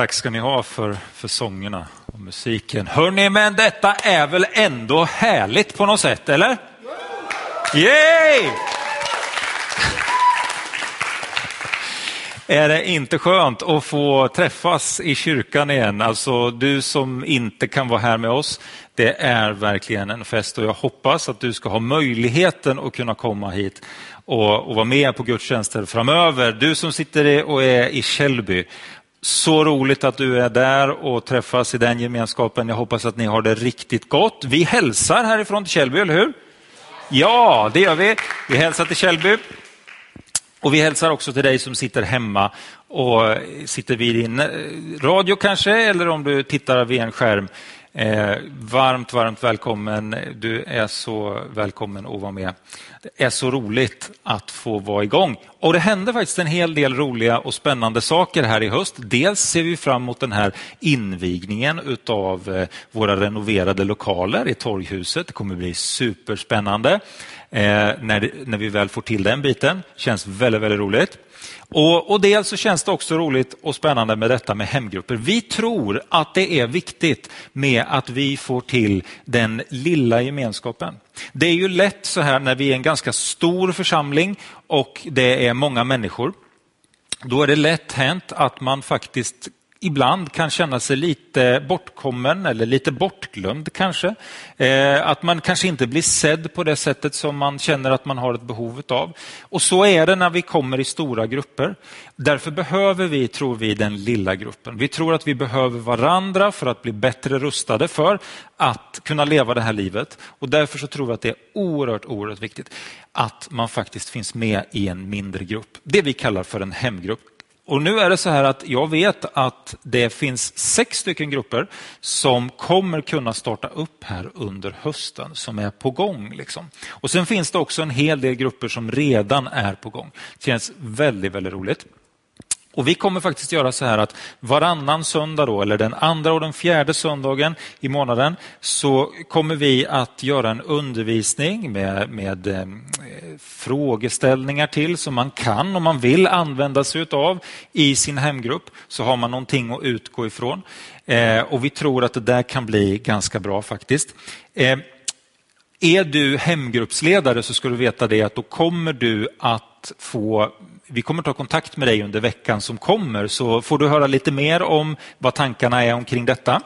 Tack ska ni ha för, för sångerna och musiken. Hörrni, men detta är väl ändå härligt på något sätt, eller? Yay! Är det inte skönt att få träffas i kyrkan igen? Alltså du som inte kan vara här med oss, det är verkligen en fest och jag hoppas att du ska ha möjligheten att kunna komma hit och, och vara med på gudstjänster framöver. Du som sitter och är i Källby, så roligt att du är där och träffas i den gemenskapen. Jag hoppas att ni har det riktigt gott. Vi hälsar härifrån till Källby, eller hur? Ja, det gör vi. Vi hälsar till Källby. Och vi hälsar också till dig som sitter hemma och sitter vid din eh, radio kanske, eller om du tittar vid en skärm. Eh, varmt, varmt välkommen. Du är så välkommen att vara med. Det är så roligt att få vara igång. Och det händer faktiskt en hel del roliga och spännande saker här i höst. Dels ser vi fram emot den här invigningen av eh, våra renoverade lokaler i Torghuset. Det kommer bli superspännande eh, när, när vi väl får till den biten. Känns väldigt, väldigt roligt. Och, och dels så känns det också roligt och spännande med detta med hemgrupper. Vi tror att det är viktigt med att vi får till den lilla gemenskapen. Det är ju lätt så här när vi är en ganska stor församling och det är många människor. Då är det lätt hänt att man faktiskt ibland kan känna sig lite bortkommen eller lite bortglömd kanske. Eh, att man kanske inte blir sedd på det sättet som man känner att man har ett behov av. Och så är det när vi kommer i stora grupper. Därför behöver vi, tror vi, den lilla gruppen. Vi tror att vi behöver varandra för att bli bättre rustade för att kunna leva det här livet. Och därför så tror vi att det är oerhört, oerhört viktigt att man faktiskt finns med i en mindre grupp. Det vi kallar för en hemgrupp. Och nu är det så här att jag vet att det finns sex stycken grupper som kommer kunna starta upp här under hösten, som är på gång. Liksom. Och sen finns det också en hel del grupper som redan är på gång. Det känns väldigt, väldigt roligt. Och Vi kommer faktiskt göra så här att varannan söndag, då, eller den andra och den fjärde söndagen i månaden, så kommer vi att göra en undervisning med, med eh, frågeställningar till som man kan, om man vill, använda sig av i sin hemgrupp. Så har man någonting att utgå ifrån. Eh, och Vi tror att det där kan bli ganska bra faktiskt. Eh, är du hemgruppsledare så ska du veta det att då kommer du att få vi kommer ta kontakt med dig under veckan som kommer så får du höra lite mer om vad tankarna är omkring detta.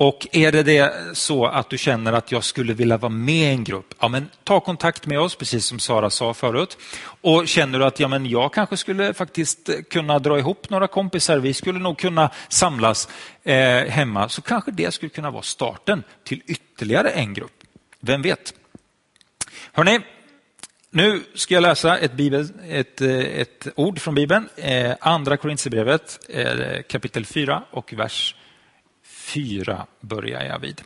Och är det, det så att du känner att jag skulle vilja vara med i en grupp, ja, men ta kontakt med oss, precis som Sara sa förut. Och känner du att ja, men jag kanske skulle faktiskt kunna dra ihop några kompisar, vi skulle nog kunna samlas eh, hemma, så kanske det skulle kunna vara starten till ytterligare en grupp. Vem vet? Hörrni, nu ska jag läsa ett, bibel, ett, eh, ett ord från Bibeln, eh, Andra Korintierbrevet eh, kapitel 4 och vers 4 börjar jag vid.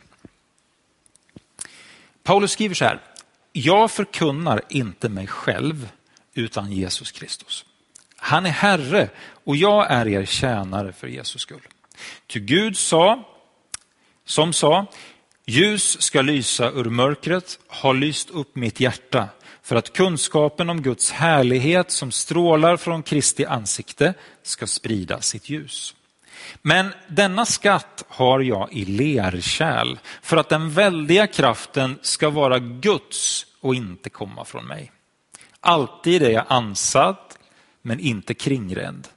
Paulus skriver så här, jag förkunnar inte mig själv utan Jesus Kristus. Han är Herre och jag är er tjänare för Jesus skull. Ty Gud sa, som sa, ljus ska lysa ur mörkret, har lyst upp mitt hjärta för att kunskapen om Guds härlighet som strålar från Kristi ansikte ska sprida sitt ljus. Men denna skatt har jag i lerkärl för att den väldiga kraften ska vara Guds och inte komma från mig. Alltid är jag ansatt men inte kringrädd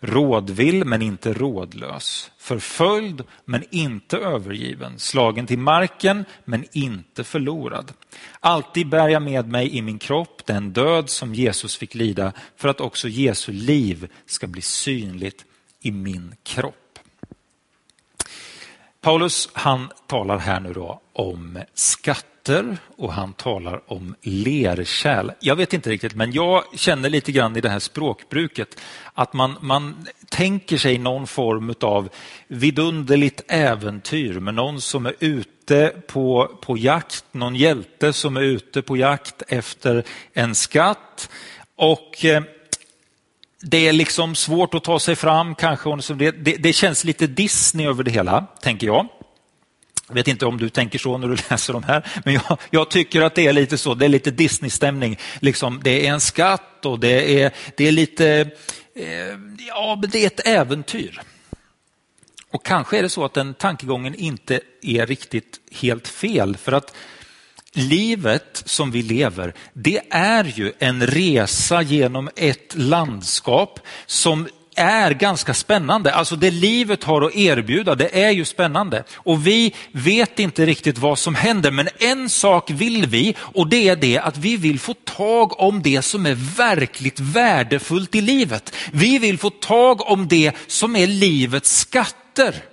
rådvill men inte rådlös, förföljd men inte övergiven, slagen till marken men inte förlorad. Alltid bär jag med mig i min kropp den död som Jesus fick lida för att också Jesu liv ska bli synligt i min kropp. Paulus han talar här nu då om skatt skatter och han talar om lerkärl. Jag vet inte riktigt, men jag känner lite grann i det här språkbruket att man, man tänker sig någon form av vidunderligt äventyr med någon som är ute på, på jakt, någon hjälte som är ute på jakt efter en skatt. Och eh, det är liksom svårt att ta sig fram kanske. Det, det, det känns lite Disney över det hela, tänker jag. Jag vet inte om du tänker så när du läser de här, men jag, jag tycker att det är lite så. Det är lite Disney-stämning. Liksom, det är en skatt och det är, det är lite, eh, ja, det är ett äventyr. Och kanske är det så att den tankegången inte är riktigt helt fel. För att livet som vi lever, det är ju en resa genom ett landskap som är ganska spännande. Alltså det livet har att erbjuda, det är ju spännande. Och vi vet inte riktigt vad som händer, men en sak vill vi och det är det att vi vill få tag om det som är verkligt värdefullt i livet. Vi vill få tag om det som är livets skatter.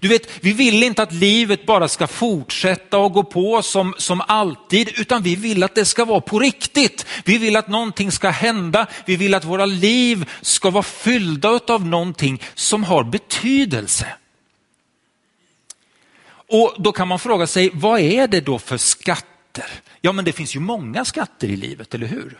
Du vet, vi vill inte att livet bara ska fortsätta och gå på som, som alltid, utan vi vill att det ska vara på riktigt. Vi vill att någonting ska hända, vi vill att våra liv ska vara fyllda av någonting som har betydelse. Och då kan man fråga sig, vad är det då för skatter? Ja, men det finns ju många skatter i livet, eller hur?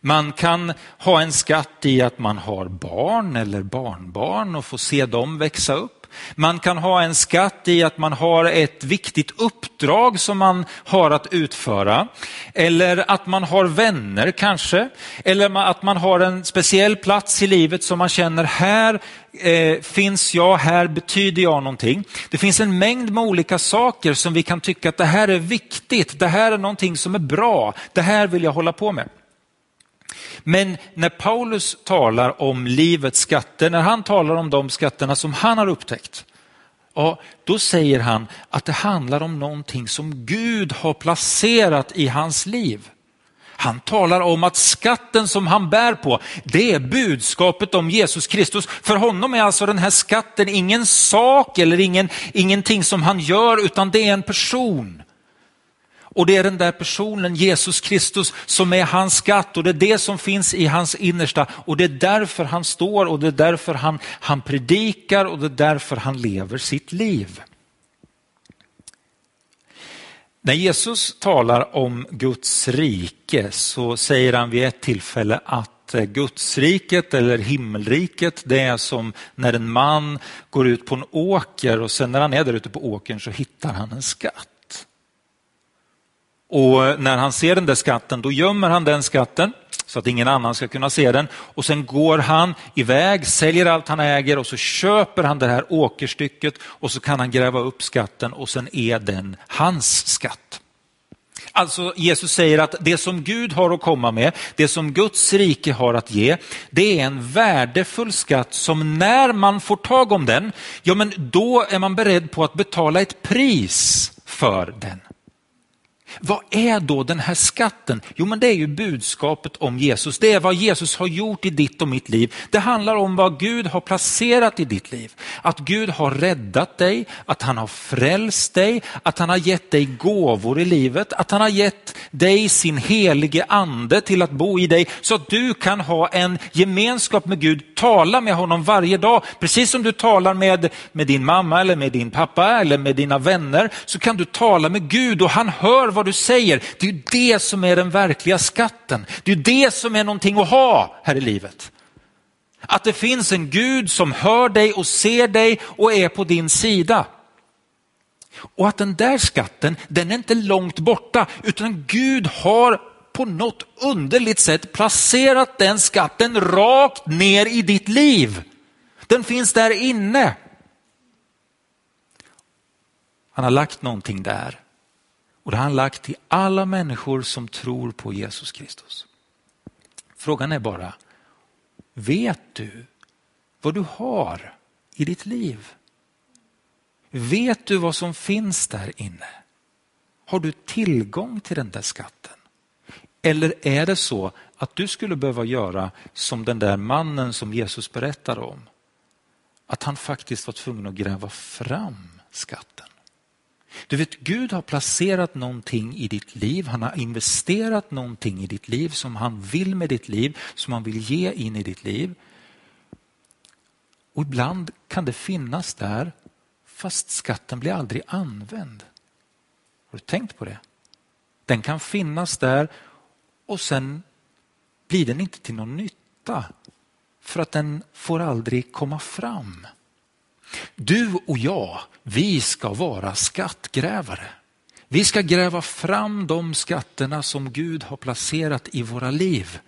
Man kan ha en skatt i att man har barn eller barnbarn och få se dem växa upp. Man kan ha en skatt i att man har ett viktigt uppdrag som man har att utföra. Eller att man har vänner kanske. Eller att man har en speciell plats i livet som man känner här eh, finns jag, här betyder jag någonting. Det finns en mängd med olika saker som vi kan tycka att det här är viktigt, det här är någonting som är bra, det här vill jag hålla på med. Men när Paulus talar om livets skatter, när han talar om de skatterna som han har upptäckt, ja, då säger han att det handlar om någonting som Gud har placerat i hans liv. Han talar om att skatten som han bär på, det är budskapet om Jesus Kristus. För honom är alltså den här skatten ingen sak eller ingen, ingenting som han gör, utan det är en person. Och det är den där personen, Jesus Kristus, som är hans skatt och det är det som finns i hans innersta. Och det är därför han står och det är därför han, han predikar och det är därför han lever sitt liv. När Jesus talar om Guds rike så säger han vid ett tillfälle att eh, Gudsriket eller himmelriket det är som när en man går ut på en åker och sen när han är där ute på åkern så hittar han en skatt. Och när han ser den där skatten, då gömmer han den skatten så att ingen annan ska kunna se den. Och sen går han iväg, säljer allt han äger och så köper han det här åkerstycket och så kan han gräva upp skatten och sen är den hans skatt. Alltså Jesus säger att det som Gud har att komma med, det som Guds rike har att ge, det är en värdefull skatt som när man får tag om den, ja men då är man beredd på att betala ett pris för den. Vad är då den här skatten? Jo, men det är ju budskapet om Jesus. Det är vad Jesus har gjort i ditt och mitt liv. Det handlar om vad Gud har placerat i ditt liv. Att Gud har räddat dig, att han har frälst dig, att han har gett dig gåvor i livet, att han har gett dig sin helige ande till att bo i dig så att du kan ha en gemenskap med Gud, tala med honom varje dag. Precis som du talar med, med din mamma eller med din pappa eller med dina vänner så kan du tala med Gud och han hör vad vad du säger. Det är det som är den verkliga skatten. Det är det som är någonting att ha här i livet. Att det finns en Gud som hör dig och ser dig och är på din sida. Och att den där skatten, den är inte långt borta, utan Gud har på något underligt sätt placerat den skatten rakt ner i ditt liv. Den finns där inne. Han har lagt någonting där. Och det har han lagt till alla människor som tror på Jesus Kristus. Frågan är bara, vet du vad du har i ditt liv? Vet du vad som finns där inne? Har du tillgång till den där skatten? Eller är det så att du skulle behöva göra som den där mannen som Jesus berättade om? Att han faktiskt var tvungen att gräva fram skatten. Du vet, Gud har placerat någonting i ditt liv, han har investerat någonting i ditt liv som han vill med ditt liv, som han vill ge in i ditt liv. Och ibland kan det finnas där fast skatten blir aldrig använd. Har du tänkt på det? Den kan finnas där och sen blir den inte till någon nytta för att den får aldrig komma fram. Du och jag, vi ska vara skattgrävare. Vi ska gräva fram de skatterna som Gud har placerat i våra liv.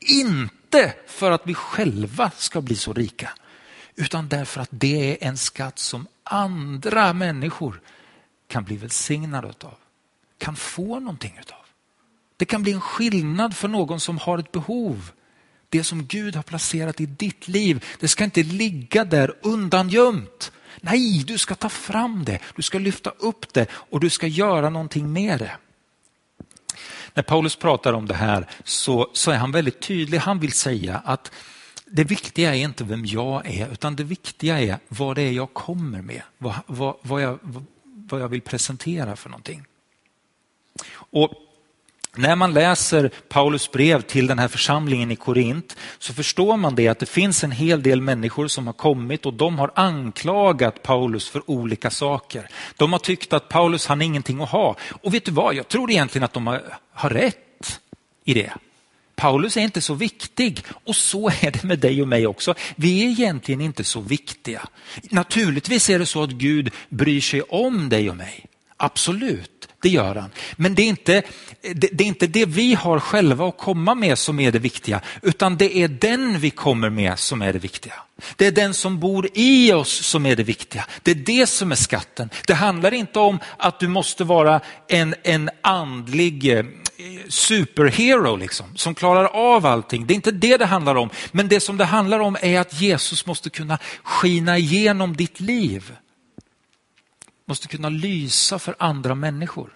Inte för att vi själva ska bli så rika, utan därför att det är en skatt som andra människor kan bli välsignade av, kan få någonting utav. Det kan bli en skillnad för någon som har ett behov. Det som Gud har placerat i ditt liv, det ska inte ligga där undangömt. Nej, du ska ta fram det, du ska lyfta upp det och du ska göra någonting med det. När Paulus pratar om det här så, så är han väldigt tydlig. Han vill säga att det viktiga är inte vem jag är, utan det viktiga är vad det är jag kommer med, vad, vad, vad, jag, vad jag vill presentera för någonting. Och när man läser Paulus brev till den här församlingen i Korint så förstår man det att det finns en hel del människor som har kommit och de har anklagat Paulus för olika saker. De har tyckt att Paulus han är ingenting att ha. Och vet du vad, jag tror egentligen att de har, har rätt i det. Paulus är inte så viktig och så är det med dig och mig också. Vi är egentligen inte så viktiga. Naturligtvis är det så att Gud bryr sig om dig och mig. Absolut, det gör han. Men det är, inte, det, det, är inte det vi har själva att komma med som är det viktiga, utan det är den vi kommer med som är det viktiga. Det är den som bor i oss som är det viktiga. Det är det som är skatten. Det handlar inte om att du måste vara en, en andlig eh, superhero liksom, som klarar av allting. Det är inte det det handlar om. Men det som det handlar om är att Jesus måste kunna skina igenom ditt liv måste kunna lysa för andra människor.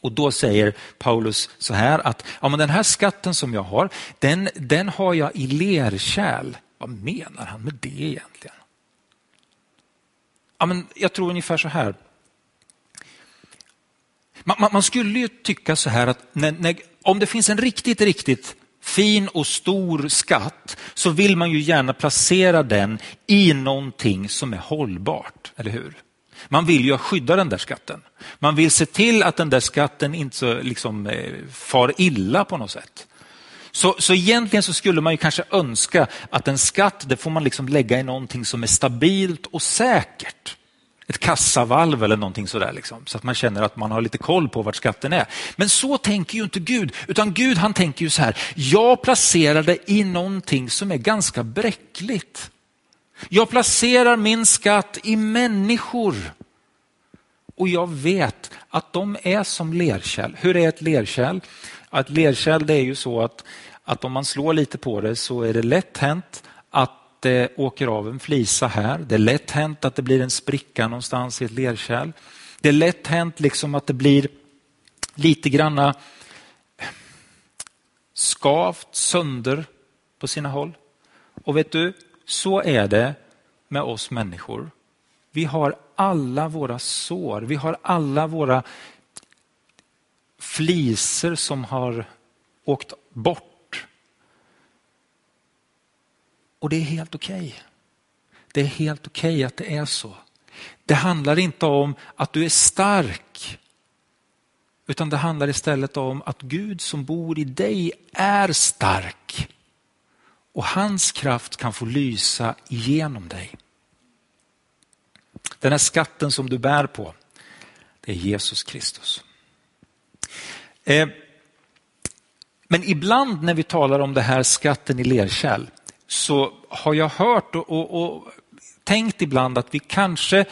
Och då säger Paulus så här att ja, men den här skatten som jag har, den, den har jag i lerkärl. Vad menar han med det egentligen? Ja, men jag tror ungefär så här. Man, man, man skulle ju tycka så här att när, när, om det finns en riktigt, riktigt fin och stor skatt så vill man ju gärna placera den i någonting som är hållbart, eller hur? Man vill ju skydda den där skatten. Man vill se till att den där skatten inte liksom, eh, far illa på något sätt. Så, så egentligen så skulle man ju kanske önska att en skatt, det får man liksom lägga i någonting som är stabilt och säkert. Ett kassavalv eller någonting sådär, liksom, så att man känner att man har lite koll på vart skatten är. Men så tänker ju inte Gud, utan Gud han tänker ju så här, jag placerar det i någonting som är ganska bräckligt. Jag placerar min skatt i människor. Och jag vet att de är som lerkärl. Hur är ett lerkärl? Ett lerkärl det är ju så att, att om man slår lite på det så är det lätt hänt att det åker av en flisa här. Det är lätt hänt att det blir en spricka någonstans i ett lerkärl. Det är lätt hänt liksom att det blir lite granna skavt sönder på sina håll. Och vet du, så är det med oss människor. Vi har alla våra sår, vi har alla våra fliser som har åkt bort. Och det är helt okej. Okay. Det är helt okej okay att det är så. Det handlar inte om att du är stark, utan det handlar istället om att Gud som bor i dig är stark och hans kraft kan få lysa igenom dig. Den här skatten som du bär på, det är Jesus Kristus. Eh, men ibland när vi talar om det här skatten i lerkärl så har jag hört och, och, och tänkt ibland att vi kanske,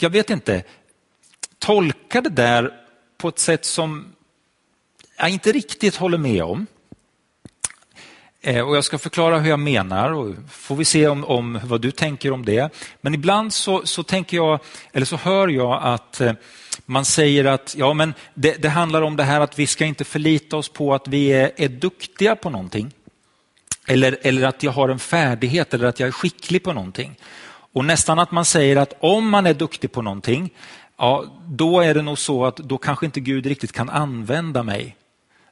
jag vet inte, tolkar det där på ett sätt som jag inte riktigt håller med om. Eh, och jag ska förklara hur jag menar och får vi se om, om vad du tänker om det. Men ibland så, så, tänker jag, eller så hör jag att eh, man säger att ja, men det, det, handlar om det här att vi ska inte förlita oss på att vi är, är duktiga på någonting. Eller, eller att jag har en färdighet eller att jag är skicklig på någonting. Och nästan att man säger att om man är duktig på någonting, ja, då är det nog så att då kanske inte Gud riktigt kan använda mig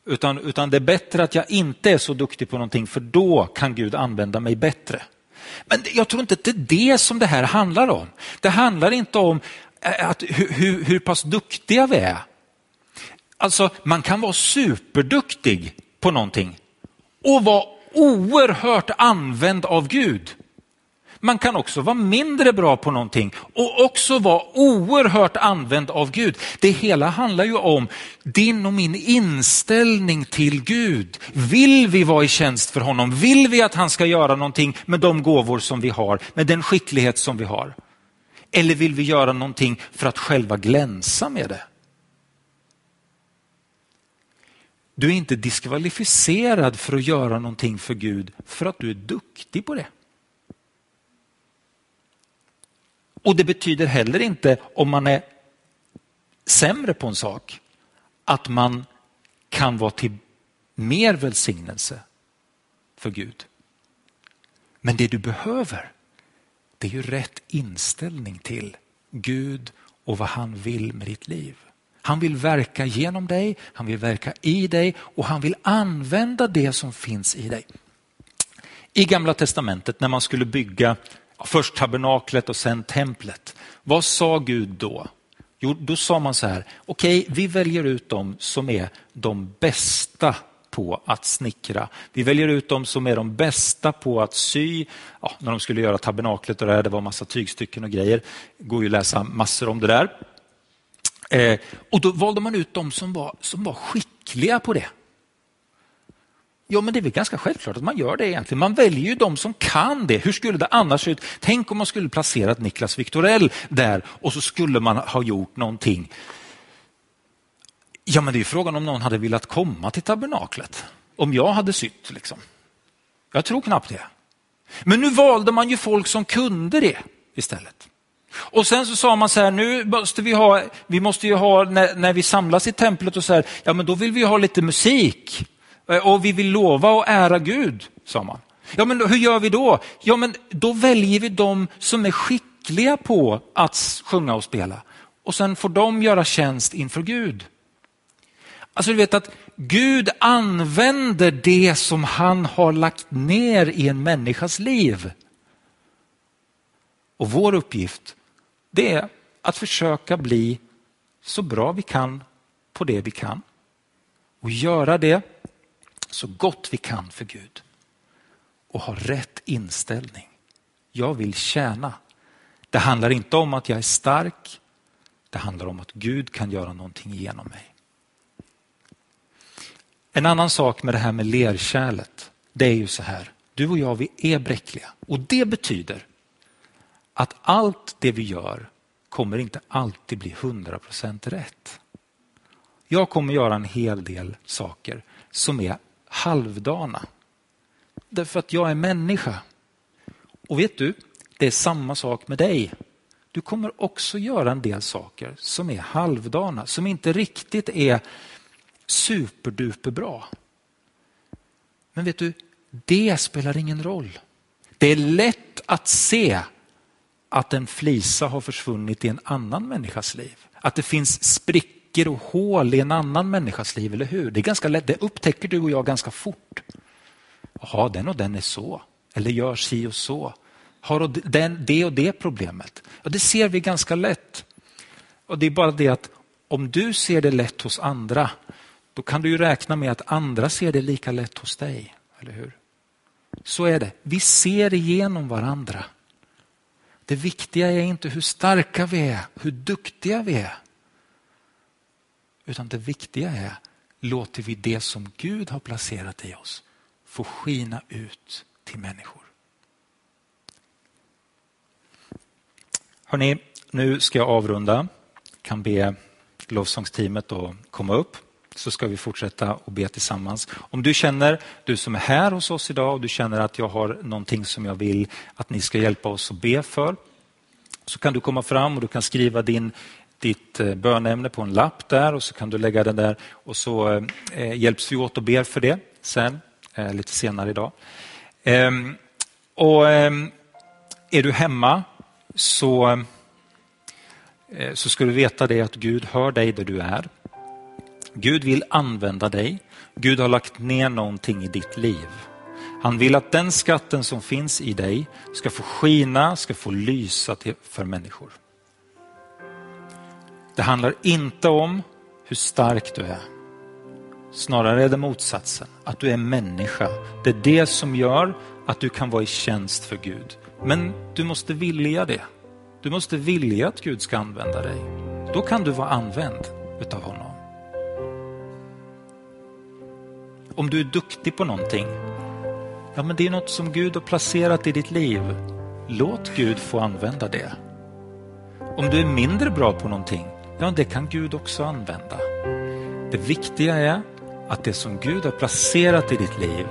utan, utan det är bättre att jag inte är så duktig på någonting för då kan Gud använda mig bättre. Men jag tror inte att det är det som det här handlar om. Det handlar inte om eh, att, hur, hur, hur pass duktiga vi är. Alltså man kan vara superduktig på någonting och vara oerhört använd av Gud. Man kan också vara mindre bra på någonting och också vara oerhört använd av Gud. Det hela handlar ju om din och min inställning till Gud. Vill vi vara i tjänst för honom? Vill vi att han ska göra någonting med de gåvor som vi har, med den skicklighet som vi har? Eller vill vi göra någonting för att själva glänsa med det? Du är inte diskvalificerad för att göra någonting för Gud för att du är duktig på det. Och det betyder heller inte, om man är sämre på en sak, att man kan vara till mer välsignelse för Gud. Men det du behöver, det är ju rätt inställning till Gud och vad han vill med ditt liv. Han vill verka genom dig, han vill verka i dig och han vill använda det som finns i dig. I gamla testamentet när man skulle bygga först tabernaklet och sen templet. Vad sa Gud då? Jo, då sa man så här, okej, okay, vi väljer ut dem som är de bästa på att snickra. Vi väljer ut dem som är de bästa på att sy. Ja, när de skulle göra tabernaklet och det, här, det var massa tygstycken och grejer. Det går ju att läsa massor om det där. Eh, och då valde man ut de som var, som var skickliga på det. Ja, men det är väl ganska självklart att man gör det egentligen. Man väljer ju de som kan det. Hur skulle det annars se ut? Tänk om man skulle placerat Niklas Victorell där och så skulle man ha gjort någonting. Ja, men det är frågan om någon hade velat komma till tabernaklet. Om jag hade sytt liksom. Jag tror knappt det. Men nu valde man ju folk som kunde det istället. Och sen så sa man så här, nu måste vi ha, vi måste ju ha, när, när vi samlas i templet och så här, ja men då vill vi ha lite musik. Eh, och vi vill lova och ära Gud, sa man. Ja, men hur gör vi då? Ja, men då väljer vi de som är skickliga på att sjunga och spela. Och sen får de göra tjänst inför Gud. Alltså du vet att Gud använder det som han har lagt ner i en människas liv. Och vår uppgift det är att försöka bli så bra vi kan på det vi kan. Och göra det så gott vi kan för Gud. Och ha rätt inställning. Jag vill tjäna. Det handlar inte om att jag är stark. Det handlar om att Gud kan göra någonting genom mig. En annan sak med det här med lerkärlet, det är ju så här. Du och jag, vi är bräckliga och det betyder att allt det vi gör kommer inte alltid bli 100% rätt. Jag kommer göra en hel del saker som är halvdana. Därför att jag är människa. Och vet du, det är samma sak med dig. Du kommer också göra en del saker som är halvdana, som inte riktigt är superduper bra. Men vet du, det spelar ingen roll. Det är lätt att se att en flisa har försvunnit i en annan människas liv. Att det finns sprickor och hål i en annan människas liv, eller hur? Det är ganska lätt, det upptäcker du och jag ganska fort. Jaha, den och den är så, eller gör si och så. Har den, det och det problemet? Ja, det ser vi ganska lätt. Och Det är bara det att om du ser det lätt hos andra, då kan du ju räkna med att andra ser det lika lätt hos dig. Eller hur? Så är det. Vi ser igenom varandra. Det viktiga är inte hur starka vi är, hur duktiga vi är. Utan det viktiga är, låter vi det som Gud har placerat i oss få skina ut till människor. Hörrni, nu ska jag avrunda. kan be lovsångsteamet att komma upp så ska vi fortsätta och be tillsammans. Om du känner, du som är här hos oss idag, och du känner att jag har någonting som jag vill att ni ska hjälpa oss att be för, så kan du komma fram och du kan skriva din, ditt eh, bönämne på en lapp där och så kan du lägga den där och så eh, eh hjälps vi åt och ber för det sen, eh, lite senare idag. Eh, och ehm, Är du hemma så, eh, eh, så ska du veta det att Gud hör dig där du är. Gud vill använda dig. Gud har lagt ner någonting i ditt liv. Han vill att den skatten som finns i dig ska få skina, ska få lysa för människor. Det handlar inte om hur stark du är. Snarare är det motsatsen, att du är människa. Det är det som gör att du kan vara i tjänst för Gud. Men du måste vilja det. Du måste vilja att Gud ska använda dig. Då kan du vara använd utav honom. Om du är duktig på någonting, ja men det är något som Gud har placerat i ditt liv. Låt Gud få använda det. Om du är mindre bra på någonting, ja det kan Gud också använda. Det viktiga är att det som Gud har placerat i ditt liv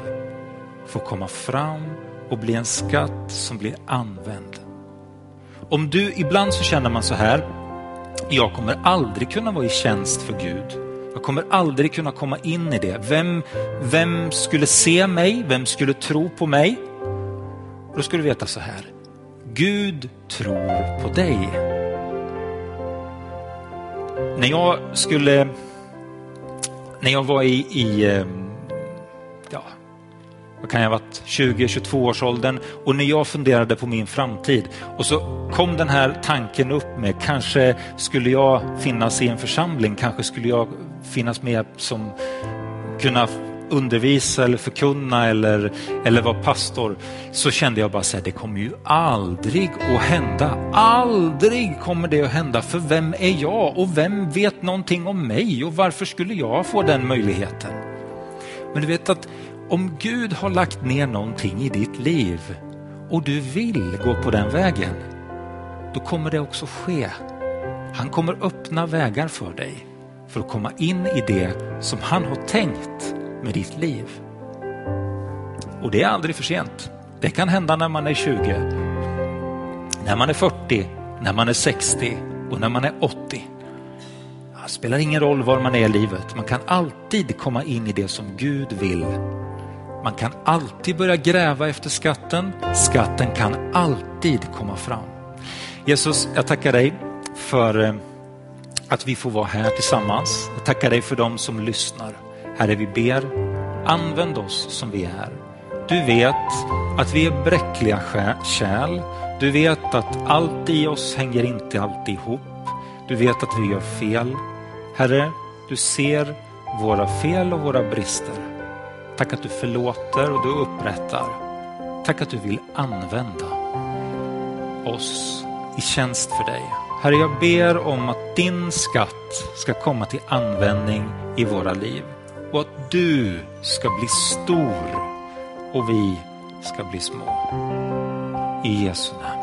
får komma fram och bli en skatt som blir använd. Om du, ibland så känner man så här, jag kommer aldrig kunna vara i tjänst för Gud. Jag kommer aldrig kunna komma in i det. Vem, vem skulle se mig? Vem skulle tro på mig? Då ska du veta så här, Gud tror på dig. När jag skulle, när jag var i, i ehm, ja, vad kan jag ha varit, 20-22 års åldern. Och när jag funderade på min framtid. Och så kom den här tanken upp med kanske skulle jag finnas i en församling, kanske skulle jag finnas med som kunna undervisa eller förkunna eller, eller vara pastor så kände jag bara så här, det kommer ju aldrig att hända. Aldrig kommer det att hända för vem är jag och vem vet någonting om mig och varför skulle jag få den möjligheten? Men du vet att om Gud har lagt ner någonting i ditt liv och du vill gå på den vägen, då kommer det också ske. Han kommer öppna vägar för dig för att komma in i det som han har tänkt med ditt liv. Och det är aldrig för sent. Det kan hända när man är 20, när man är 40, när man är 60 och när man är 80. Det spelar ingen roll var man är i livet. Man kan alltid komma in i det som Gud vill man kan alltid börja gräva efter skatten. Skatten kan alltid komma fram. Jesus, jag tackar dig för eh, att vi får vara här tillsammans. Jag tackar dig för dem som lyssnar. Herre, vi ber, använd oss som vi är. Du vet att vi är bräckliga kärl. Du vet att allt i oss hänger inte alltid ihop. Du vet att vi gör fel. Herre, du ser våra fel och våra brister. Tack att du förlåter och du upprättar. Tack att du vill använda oss i tjänst för dig. Herre, jag ber om att din skatt ska komma till användning i våra liv och att du ska bli stor och vi ska bli små. I Jesu namn.